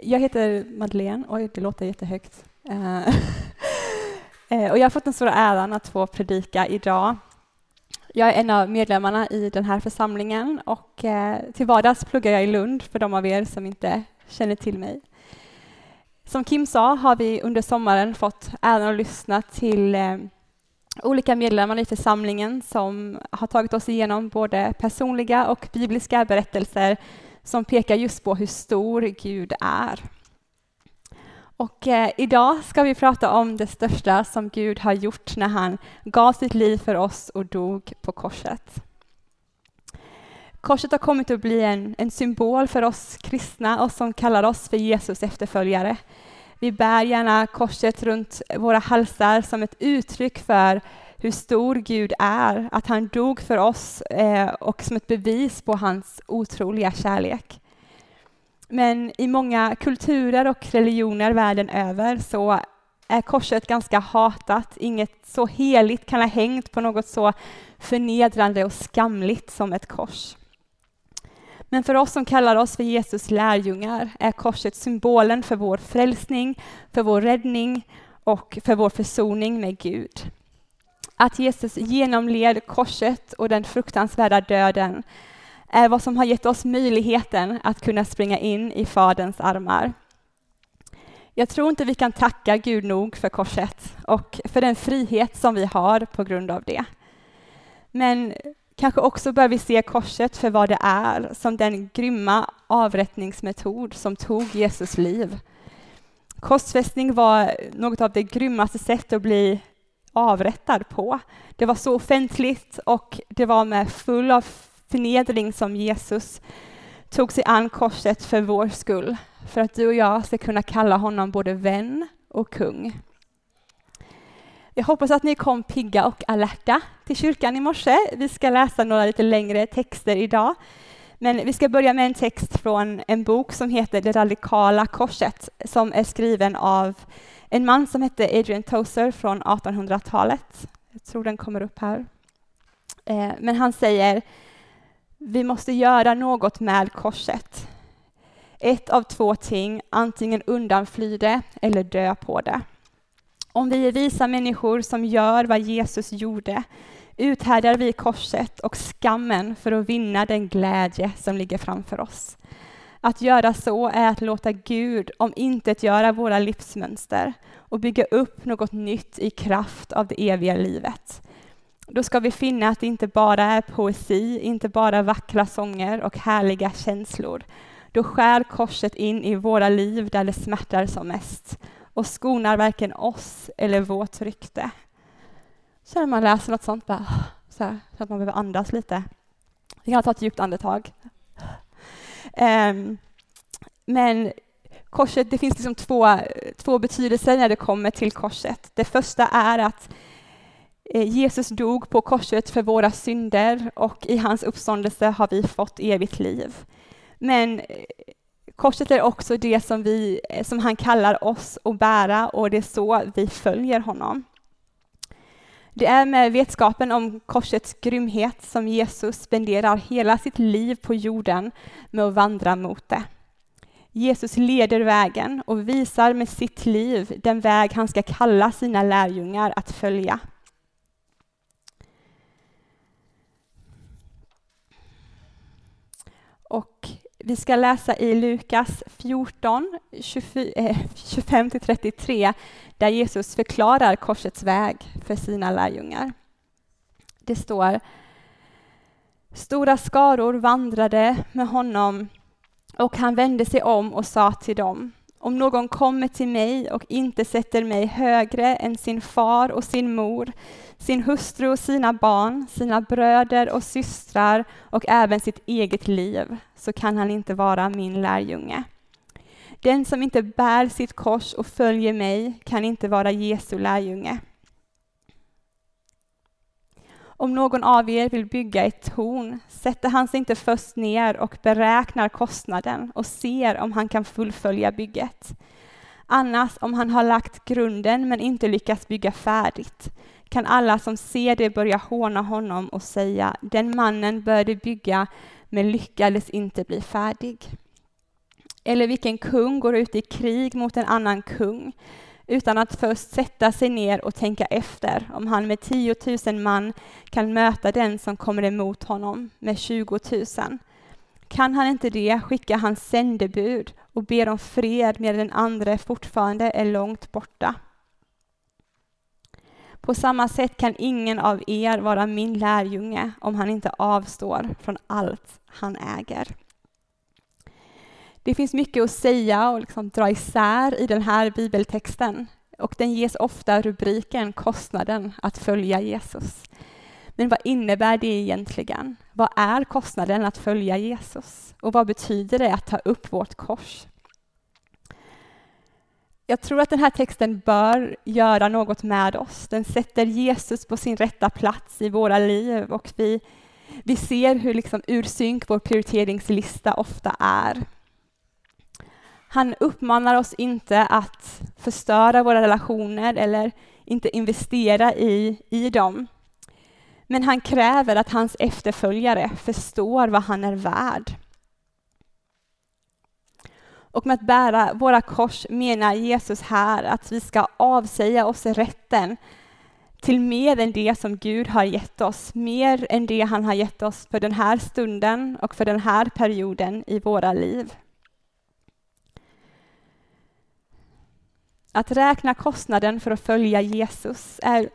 Jag heter Madeleine. Oj, det låter jättehögt. Eh, eh, och jag har fått den stora äran att få predika idag. Jag är en av medlemmarna i den här församlingen och eh, till vardags pluggar jag i Lund för de av er som inte känner till mig. Som Kim sa har vi under sommaren fått äran att lyssna till olika medlemmar i församlingen som har tagit oss igenom både personliga och bibliska berättelser som pekar just på hur stor Gud är. Och eh, idag ska vi prata om det största som Gud har gjort när han gav sitt liv för oss och dog på korset. Korset har kommit att bli en, en symbol för oss kristna och som kallar oss för Jesus efterföljare. Vi bär gärna korset runt våra halsar som ett uttryck för hur stor Gud är, att han dog för oss eh, och som ett bevis på hans otroliga kärlek. Men i många kulturer och religioner världen över så är korset ganska hatat. Inget så heligt kan ha hängt på något så förnedrande och skamligt som ett kors. Men för oss som kallar oss för Jesus lärjungar är korset symbolen för vår frälsning, för vår räddning och för vår försoning med Gud. Att Jesus genomled korset och den fruktansvärda döden är vad som har gett oss möjligheten att kunna springa in i Faderns armar. Jag tror inte vi kan tacka Gud nog för korset och för den frihet som vi har på grund av det. Men kanske också bör vi se korset för vad det är, som den grymma avrättningsmetod som tog Jesus liv. Korsfästning var något av det grymmaste sätt att bli avrättad på. Det var så offentligt och det var med full av förnedring som Jesus tog sig an korset för vår skull, för att du och jag ska kunna kalla honom både vän och kung. Jag hoppas att ni kom pigga och alerta till kyrkan i morse. Vi ska läsa några lite längre texter idag. Men vi ska börja med en text från en bok som heter Det radikala korset, som är skriven av en man som hette Adrian Tozer från 1800-talet. Jag tror den kommer upp här. Eh, men han säger, vi måste göra något med korset. Ett av två ting, antingen undanfly det eller dö på det. Om vi är visa människor som gör vad Jesus gjorde uthärdar vi korset och skammen för att vinna den glädje som ligger framför oss. Att göra så är att låta Gud om intet göra våra livsmönster och bygga upp något nytt i kraft av det eviga livet. Då ska vi finna att det inte bara är poesi, inte bara vackra sånger och härliga känslor. Då skär korset in i våra liv där det smärtar som mest och skonar varken oss eller vårt rykte. Så när man läser något sånt, bara, så, här, så att man behöver andas lite. Vi kan ta ett djupt andetag. Um, men korset, det finns liksom två, två betydelser när det kommer till korset. Det första är att eh, Jesus dog på korset för våra synder och i hans uppståndelse har vi fått evigt liv. Men eh, korset är också det som, vi, som han kallar oss att bära och det är så vi följer honom. Det är med vetskapen om korsets grymhet som Jesus spenderar hela sitt liv på jorden med att vandra mot det. Jesus leder vägen och visar med sitt liv den väg han ska kalla sina lärjungar att följa. Och vi ska läsa i Lukas 14, 25-33, eh, där Jesus förklarar korsets väg för sina lärjungar. Det står Stora skaror vandrade med honom och han vände sig om och sa till dem om någon kommer till mig och inte sätter mig högre än sin far och sin mor, sin hustru och sina barn, sina bröder och systrar och även sitt eget liv, så kan han inte vara min lärjunge. Den som inte bär sitt kors och följer mig kan inte vara Jesu lärjunge. Om någon av er vill bygga ett torn sätter han sig inte först ner och beräknar kostnaden och ser om han kan fullfölja bygget. Annars, om han har lagt grunden men inte lyckats bygga färdigt, kan alla som ser det börja håna honom och säga, den mannen började bygga men lyckades inte bli färdig. Eller vilken kung går ut i krig mot en annan kung utan att först sätta sig ner och tänka efter om han med 10 000 man kan möta den som kommer emot honom med 20 000. Kan han inte det skickar han sändebud och ber om fred medan den andra fortfarande är långt borta. På samma sätt kan ingen av er vara min lärjunge om han inte avstår från allt han äger. Det finns mycket att säga och liksom dra isär i den här bibeltexten och den ges ofta rubriken Kostnaden att följa Jesus. Men vad innebär det egentligen? Vad är kostnaden att följa Jesus? Och vad betyder det att ta upp vårt kors? Jag tror att den här texten bör göra något med oss. Den sätter Jesus på sin rätta plats i våra liv och vi, vi ser hur liksom ur synk vår prioriteringslista ofta är. Han uppmanar oss inte att förstöra våra relationer eller inte investera i, i dem. Men han kräver att hans efterföljare förstår vad han är värd. Och med att bära våra kors menar Jesus här att vi ska avsäga oss rätten till mer än det som Gud har gett oss, mer än det han har gett oss för den här stunden och för den här perioden i våra liv. Att räkna kostnaden för att följa Jesus är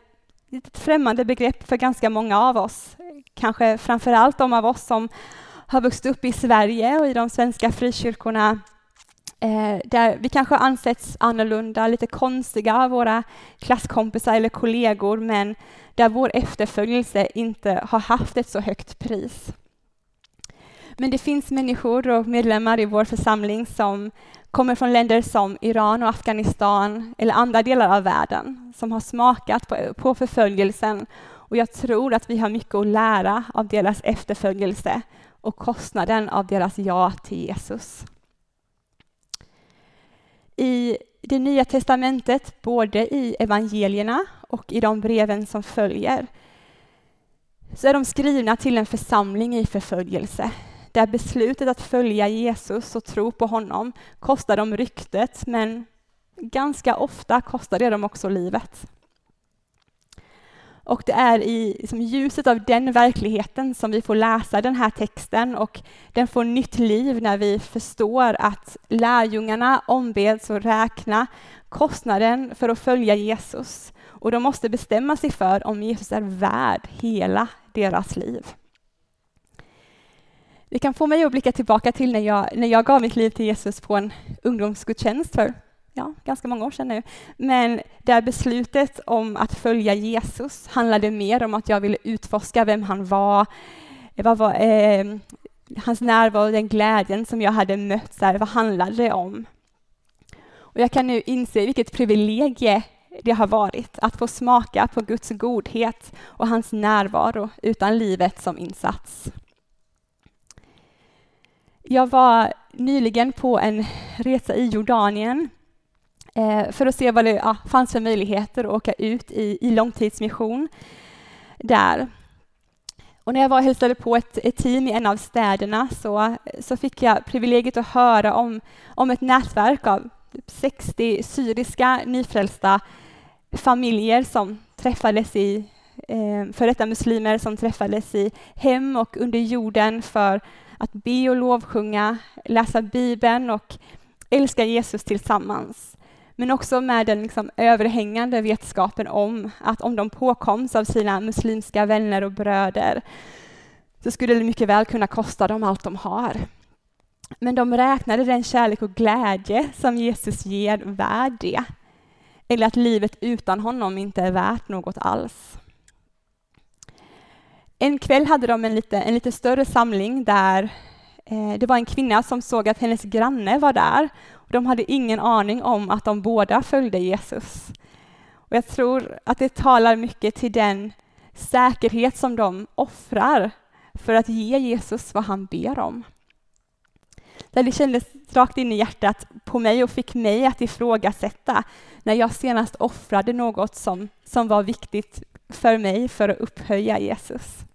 ett främmande begrepp för ganska många av oss. Kanske framför allt de av oss som har vuxit upp i Sverige och i de svenska frikyrkorna eh, där vi kanske ansetts annorlunda, lite konstiga av våra klasskompisar eller kollegor, men där vår efterföljelse inte har haft ett så högt pris. Men det finns människor och medlemmar i vår församling som kommer från länder som Iran och Afghanistan eller andra delar av världen som har smakat på, på förföljelsen och jag tror att vi har mycket att lära av deras efterföljelse och kostnaden av deras ja till Jesus. I det nya testamentet, både i evangelierna och i de breven som följer, så är de skrivna till en församling i förföljelse det här beslutet att följa Jesus och tro på honom kostar dem ryktet, men ganska ofta kostar det dem också livet. Och det är i liksom, ljuset av den verkligheten som vi får läsa den här texten och den får nytt liv när vi förstår att lärjungarna ombeds att räkna kostnaden för att följa Jesus och de måste bestämma sig för om Jesus är värd hela deras liv. Det kan få mig att blicka tillbaka till när jag, när jag gav mitt liv till Jesus på en ungdomsgudstjänst för ja, ganska många år sedan nu. Men där beslutet om att följa Jesus handlade mer om att jag ville utforska vem han var, vad var eh, hans närvaro, den glädjen som jag hade mött, där, vad handlade det om? Och jag kan nu inse vilket privilegie det har varit att få smaka på Guds godhet och hans närvaro utan livet som insats. Jag var nyligen på en resa i Jordanien eh, för att se vad det ja, fanns för möjligheter att åka ut i, i långtidsmission där. Och när jag var och hälsade på ett, ett, team i en av städerna så, så fick jag privilegiet att höra om, om ett nätverk av typ 60 syriska nyfrälsta familjer som träffades i eh, för detta muslimer som träffades i hem och under jorden för att be och lovsjunga, läsa Bibeln och älska Jesus tillsammans. Men också med den liksom överhängande vetskapen om att om de påkoms av sina muslimska vänner och bröder så skulle det mycket väl kunna kosta dem allt de har. Men de räknade den kärlek och glädje som Jesus ger värd det. Eller att livet utan honom inte är värt något alls. En kväll hade de en lite, en lite större samling där eh, det var en kvinna som såg att hennes granne var där. De hade ingen aning om att de båda följde Jesus. Och jag tror att det talar mycket till den säkerhet som de offrar för att ge Jesus vad han ber om. det kändes rakt in i hjärtat på mig och fick mig att ifrågasätta när jag senast offrade något som, som var viktigt för mig för att upphöja Jesus.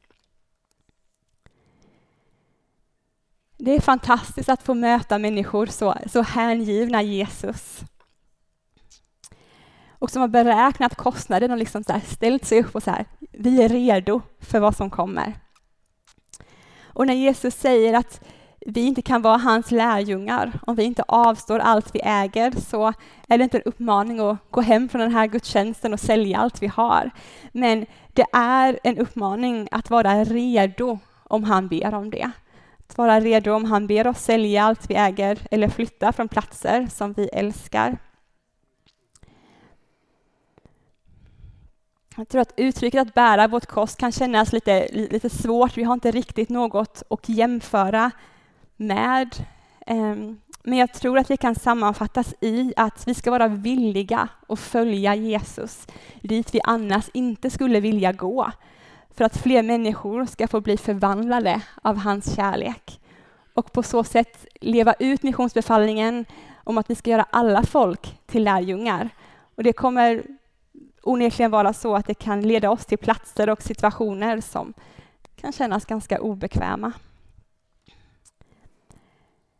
Det är fantastiskt att få möta människor så, så hängivna Jesus. Och som har beräknat kostnaden och liksom så ställt sig upp och så här, vi är redo för vad som kommer. Och när Jesus säger att vi inte kan vara hans lärjungar om vi inte avstår allt vi äger, så är det inte en uppmaning att gå hem från den här gudstjänsten och sälja allt vi har. Men det är en uppmaning att vara redo om han ber om det. Att vara redo om han ber oss sälja allt vi äger eller flytta från platser som vi älskar. Jag tror att uttrycket att bära vårt kost kan kännas lite, lite svårt. Vi har inte riktigt något att jämföra med. Ehm, men jag tror att det kan sammanfattas i att vi ska vara villiga att följa Jesus dit vi annars inte skulle vilja gå. För att fler människor ska få bli förvandlade av hans kärlek. Och på så sätt leva ut missionsbefallningen om att vi ska göra alla folk till lärjungar. Och det kommer onekligen vara så att det kan leda oss till platser och situationer som kan kännas ganska obekväma.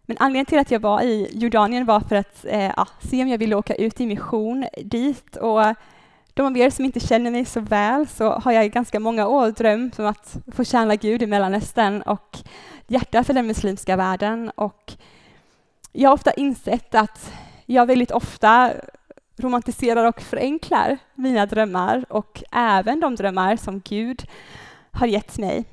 Men anledningen till att jag var i Jordanien var för att eh, ja, se om jag ville åka ut i mission dit. Och de av er som inte känner mig så väl så har jag i ganska många år drömt om att få tjäna Gud i Mellanöstern och hjärta för den muslimska världen. Och jag har ofta insett att jag väldigt ofta romantiserar och förenklar mina drömmar och även de drömmar som Gud har gett mig.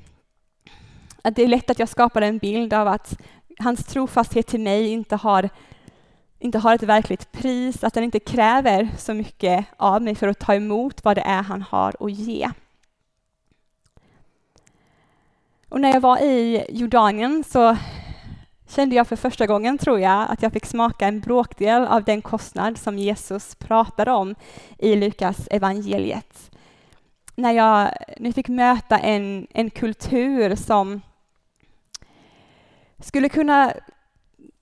Att det är lätt att jag skapar en bild av att hans trofasthet till mig inte har, inte har ett verkligt pris, att den inte kräver så mycket av mig för att ta emot vad det är han har att ge. Och när jag var i Jordanien så kände jag för första gången, tror jag, att jag fick smaka en bråkdel av den kostnad som Jesus pratade om i Lukas evangeliet. När jag nu fick möta en, en kultur som skulle kunna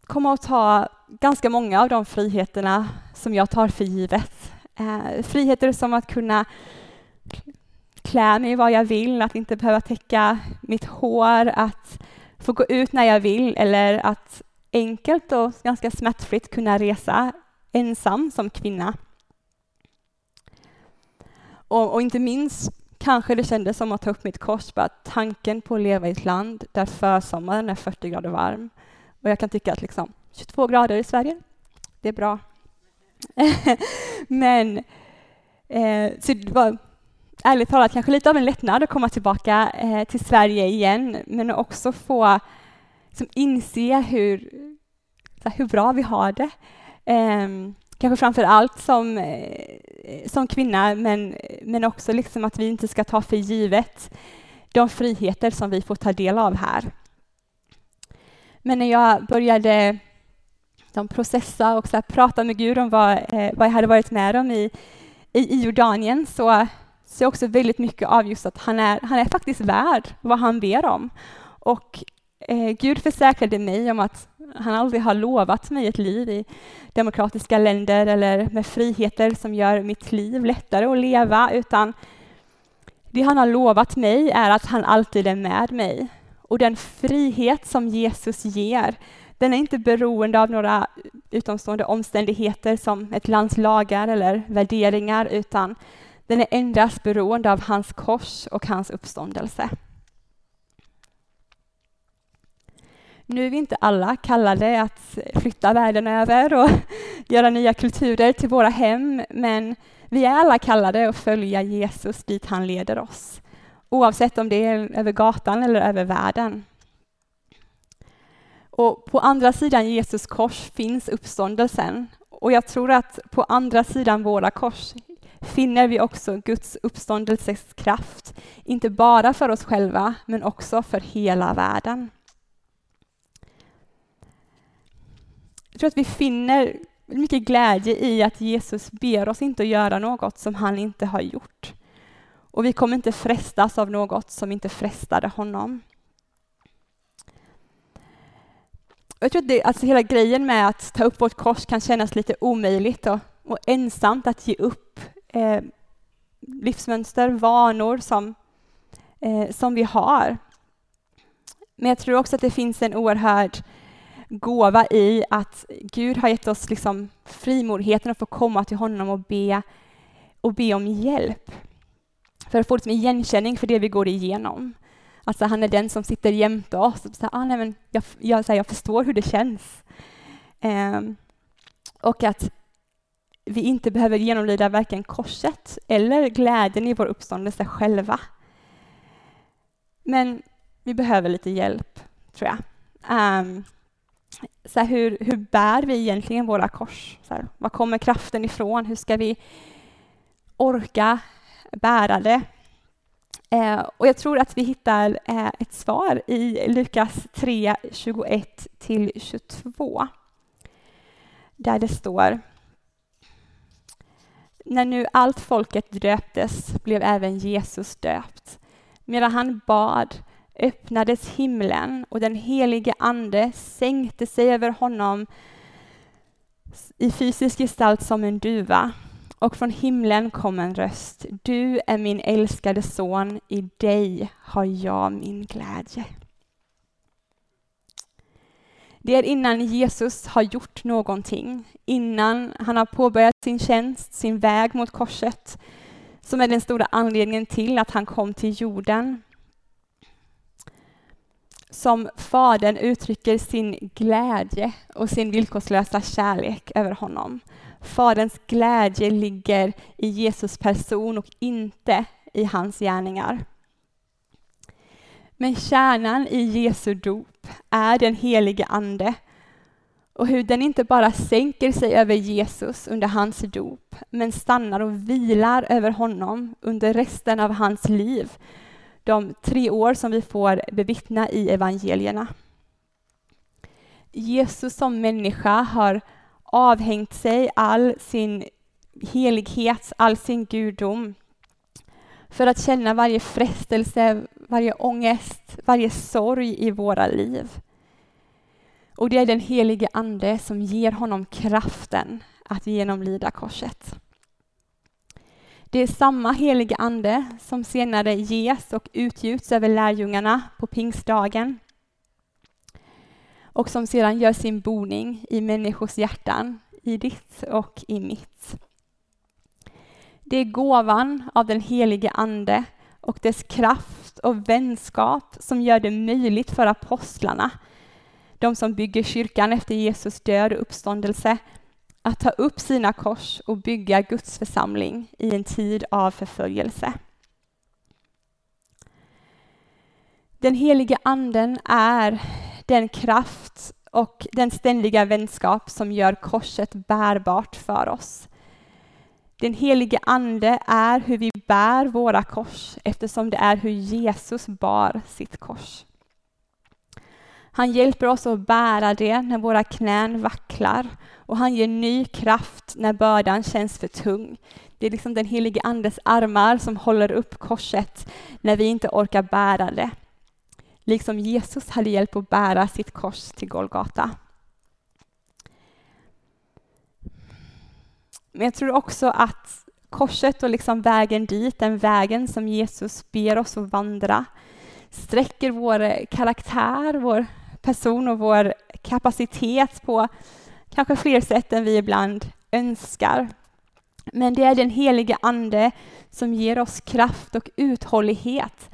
komma och ta ganska många av de friheterna som jag tar för givet. Eh, friheter som att kunna klä mig vad jag vill, att inte behöva täcka mitt hår, att få gå ut när jag vill eller att enkelt och ganska smärtfritt kunna resa ensam som kvinna. Och, och, inte minst kanske det kändes som att ta upp mitt kors, bara tanken på att leva i ett land där försommaren är 40 grader varm. Och jag kan tycka att liksom 22 grader i Sverige, det är bra. Men eh, så det var ärligt talat kanske lite av en lättnad att komma tillbaka eh, till Sverige igen, men också få som inse hur, hur bra vi har det. Eh, kanske framför allt som, eh, som kvinna, men, men också liksom att vi inte ska ta för givet de friheter som vi får ta del av här. Men när jag började de processa och så prata med Gud om vad, eh, vad jag hade varit med om i, i, i Jordanien så ser också väldigt mycket av just att han är, han är faktiskt värd vad han ber om. Och eh, Gud försäkrade mig om att han aldrig har lovat mig ett liv i demokratiska länder eller med friheter som gör mitt liv lättare att leva, utan det han har lovat mig är att han alltid är med mig. Och den frihet som Jesus ger, den är inte beroende av några utomstående omständigheter som ett lands lagar eller värderingar, utan den är endast beroende av hans kors och hans uppståndelse. Nu är vi inte alla kallade att flytta världen över och göra nya kulturer till våra hem, men vi är alla kallade att följa Jesus dit han leder oss, oavsett om det är över gatan eller över världen. Och på andra sidan Jesus kors finns uppståndelsen, och jag tror att på andra sidan våra kors finner vi också Guds uppståndelses kraft, inte bara för oss själva, men också för hela världen. Jag tror att vi finner mycket glädje i att Jesus ber oss inte att göra något som han inte har gjort. Och vi kommer inte frestas av något som inte frestade honom. Jag tror att det, alltså hela grejen med att ta upp vårt kors kan kännas lite omöjligt och, och ensamt att ge upp eh, livsmönster, vanor som, eh, som vi har. Men jag tror också att det finns en oerhörd gåva i att Gud har gett oss liksom frimodigheten att få komma till honom och be, och be om hjälp. För att få liksom igenkänning för det vi går igenom. Alltså han är den som sitter jämte oss. Och så ah, nej, men jag, jag, så här, jag förstår hur det känns. Um, och att vi inte behöver genomlida varken korset eller glädjen i vår uppståndelse själva. Men vi behöver lite hjälp, tror jag. Um, så här, hur, hur bär vi egentligen våra kors? Så här, var kommer kraften ifrån? Hur ska vi orka bära det? Eh, och jag tror att vi hittar eh, ett svar i Lukas 3, 21 till 22. Där det står När nu allt folket döptes blev även Jesus döpt. Medan han bad öppnades himlen och den helige Ande sänkte sig över honom i fysisk gestalt som en duva. Och från himlen kom en röst. Du är min älskade son, i dig har jag min glädje. Det är innan Jesus har gjort någonting, innan han har påbörjat sin tjänst, sin väg mot korset, som är den stora anledningen till att han kom till jorden som Fadern uttrycker sin glädje och sin villkorslösa kärlek över honom. Faderns glädje ligger i Jesus person och inte i hans gärningar. Men kärnan i Jesu dop är den helige Ande och hur den inte bara sänker sig över Jesus under hans dop, men stannar och vilar över honom under resten av hans liv de tre år som vi får bevittna i evangelierna. Jesus som människa har avhängt sig all sin helighet, all sin gudom för att känna varje frestelse, varje ångest, varje sorg i våra liv. Och det är den helige Ande som ger honom kraften att genomlida korset. Det är samma helige Ande som senare ges och utgjuts över lärjungarna på pingstdagen och som sedan gör sin boning i människors hjärtan, i ditt och i mitt. Det är gåvan av den helige Ande och dess kraft och vänskap som gör det möjligt för apostlarna, de som bygger kyrkan efter Jesus död och uppståndelse, att ta upp sina kors och bygga Guds församling i en tid av förföljelse. Den helige anden är den kraft och den ständiga vänskap som gör korset bärbart för oss. Den helige ande är hur vi bär våra kors eftersom det är hur Jesus bar sitt kors. Han hjälper oss att bära det när våra knän vacklar och han ger ny kraft när bördan känns för tung. Det är liksom den helige Andes armar som håller upp korset när vi inte orkar bära det. Liksom Jesus hade hjälp att bära sitt kors till Golgata. Men jag tror också att korset och liksom vägen dit, den vägen som Jesus ber oss att vandra, sträcker vår karaktär, vår person och vår kapacitet på kanske fler sätt än vi ibland önskar. Men det är den helige Ande som ger oss kraft och uthållighet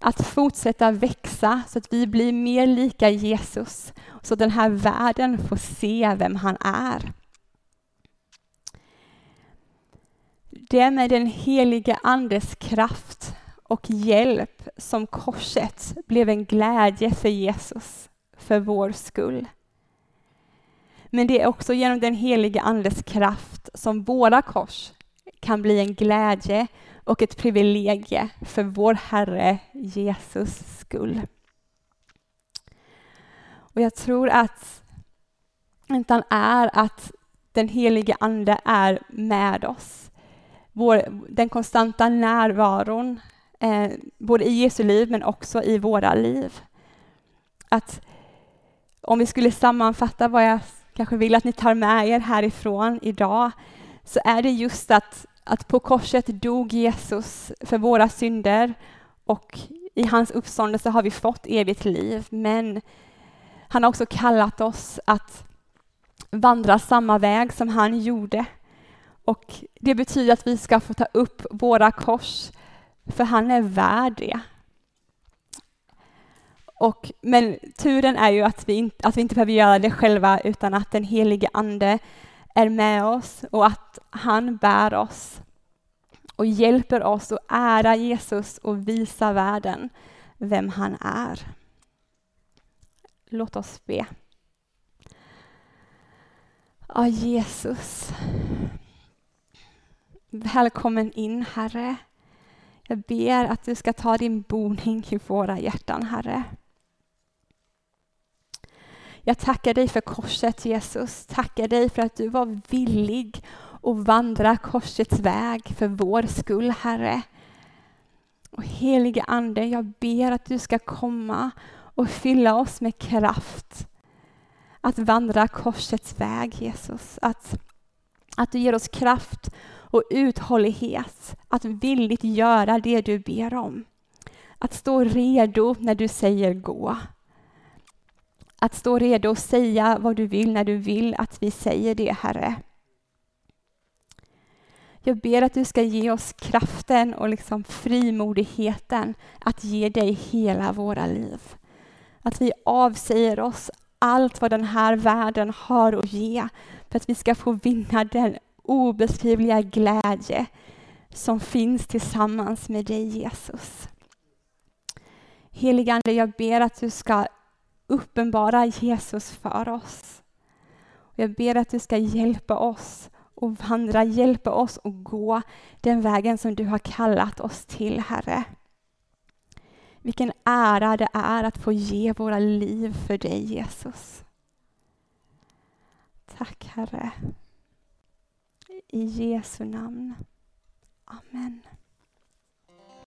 att fortsätta växa så att vi blir mer lika Jesus, så att den här världen får se vem han är. Det är med den helige Andes kraft och hjälp som korset blev en glädje för Jesus, för vår skull. Men det är också genom den helige Andes kraft som våra kors kan bli en glädje och ett privilegie för vår Herre Jesus skull. Och jag tror att väntan är att den helige Ande är med oss. Vår, den konstanta närvaron, eh, både i Jesu liv men också i våra liv. Att om vi skulle sammanfatta vad jag kanske vill att ni tar med er härifrån idag, så är det just att, att på korset dog Jesus för våra synder och i hans uppståndelse har vi fått evigt liv, men han har också kallat oss att vandra samma väg som han gjorde. Och det betyder att vi ska få ta upp våra kors, för han är värd det. Och, men turen är ju att vi, inte, att vi inte behöver göra det själva, utan att den helige Ande är med oss och att han bär oss och hjälper oss att ära Jesus och visa världen vem han är. Låt oss be. Ja, Jesus. Välkommen in, Herre. Jag ber att du ska ta din boning i våra hjärtan, Herre. Jag tackar dig för korset, Jesus. Tackar dig för att du var villig att vandra korsets väg för vår skull, Herre. Och helige Ande, jag ber att du ska komma och fylla oss med kraft att vandra korsets väg, Jesus. Att, att du ger oss kraft och uthållighet att villigt göra det du ber om. Att stå redo när du säger gå. Att stå redo och säga vad du vill när du vill att vi säger det, Herre. Jag ber att du ska ge oss kraften och liksom frimodigheten att ge dig hela våra liv. Att vi avsäger oss allt vad den här världen har att ge för att vi ska få vinna den obeskrivliga glädje som finns tillsammans med dig Jesus. Heligande, jag ber att du ska uppenbara Jesus för oss. Jag ber att du ska hjälpa oss och vandra, hjälpa oss att gå den vägen som du har kallat oss till, Herre. Vilken ära det är att få ge våra liv för dig, Jesus. Tack, Herre. I Jesu namn. Amen.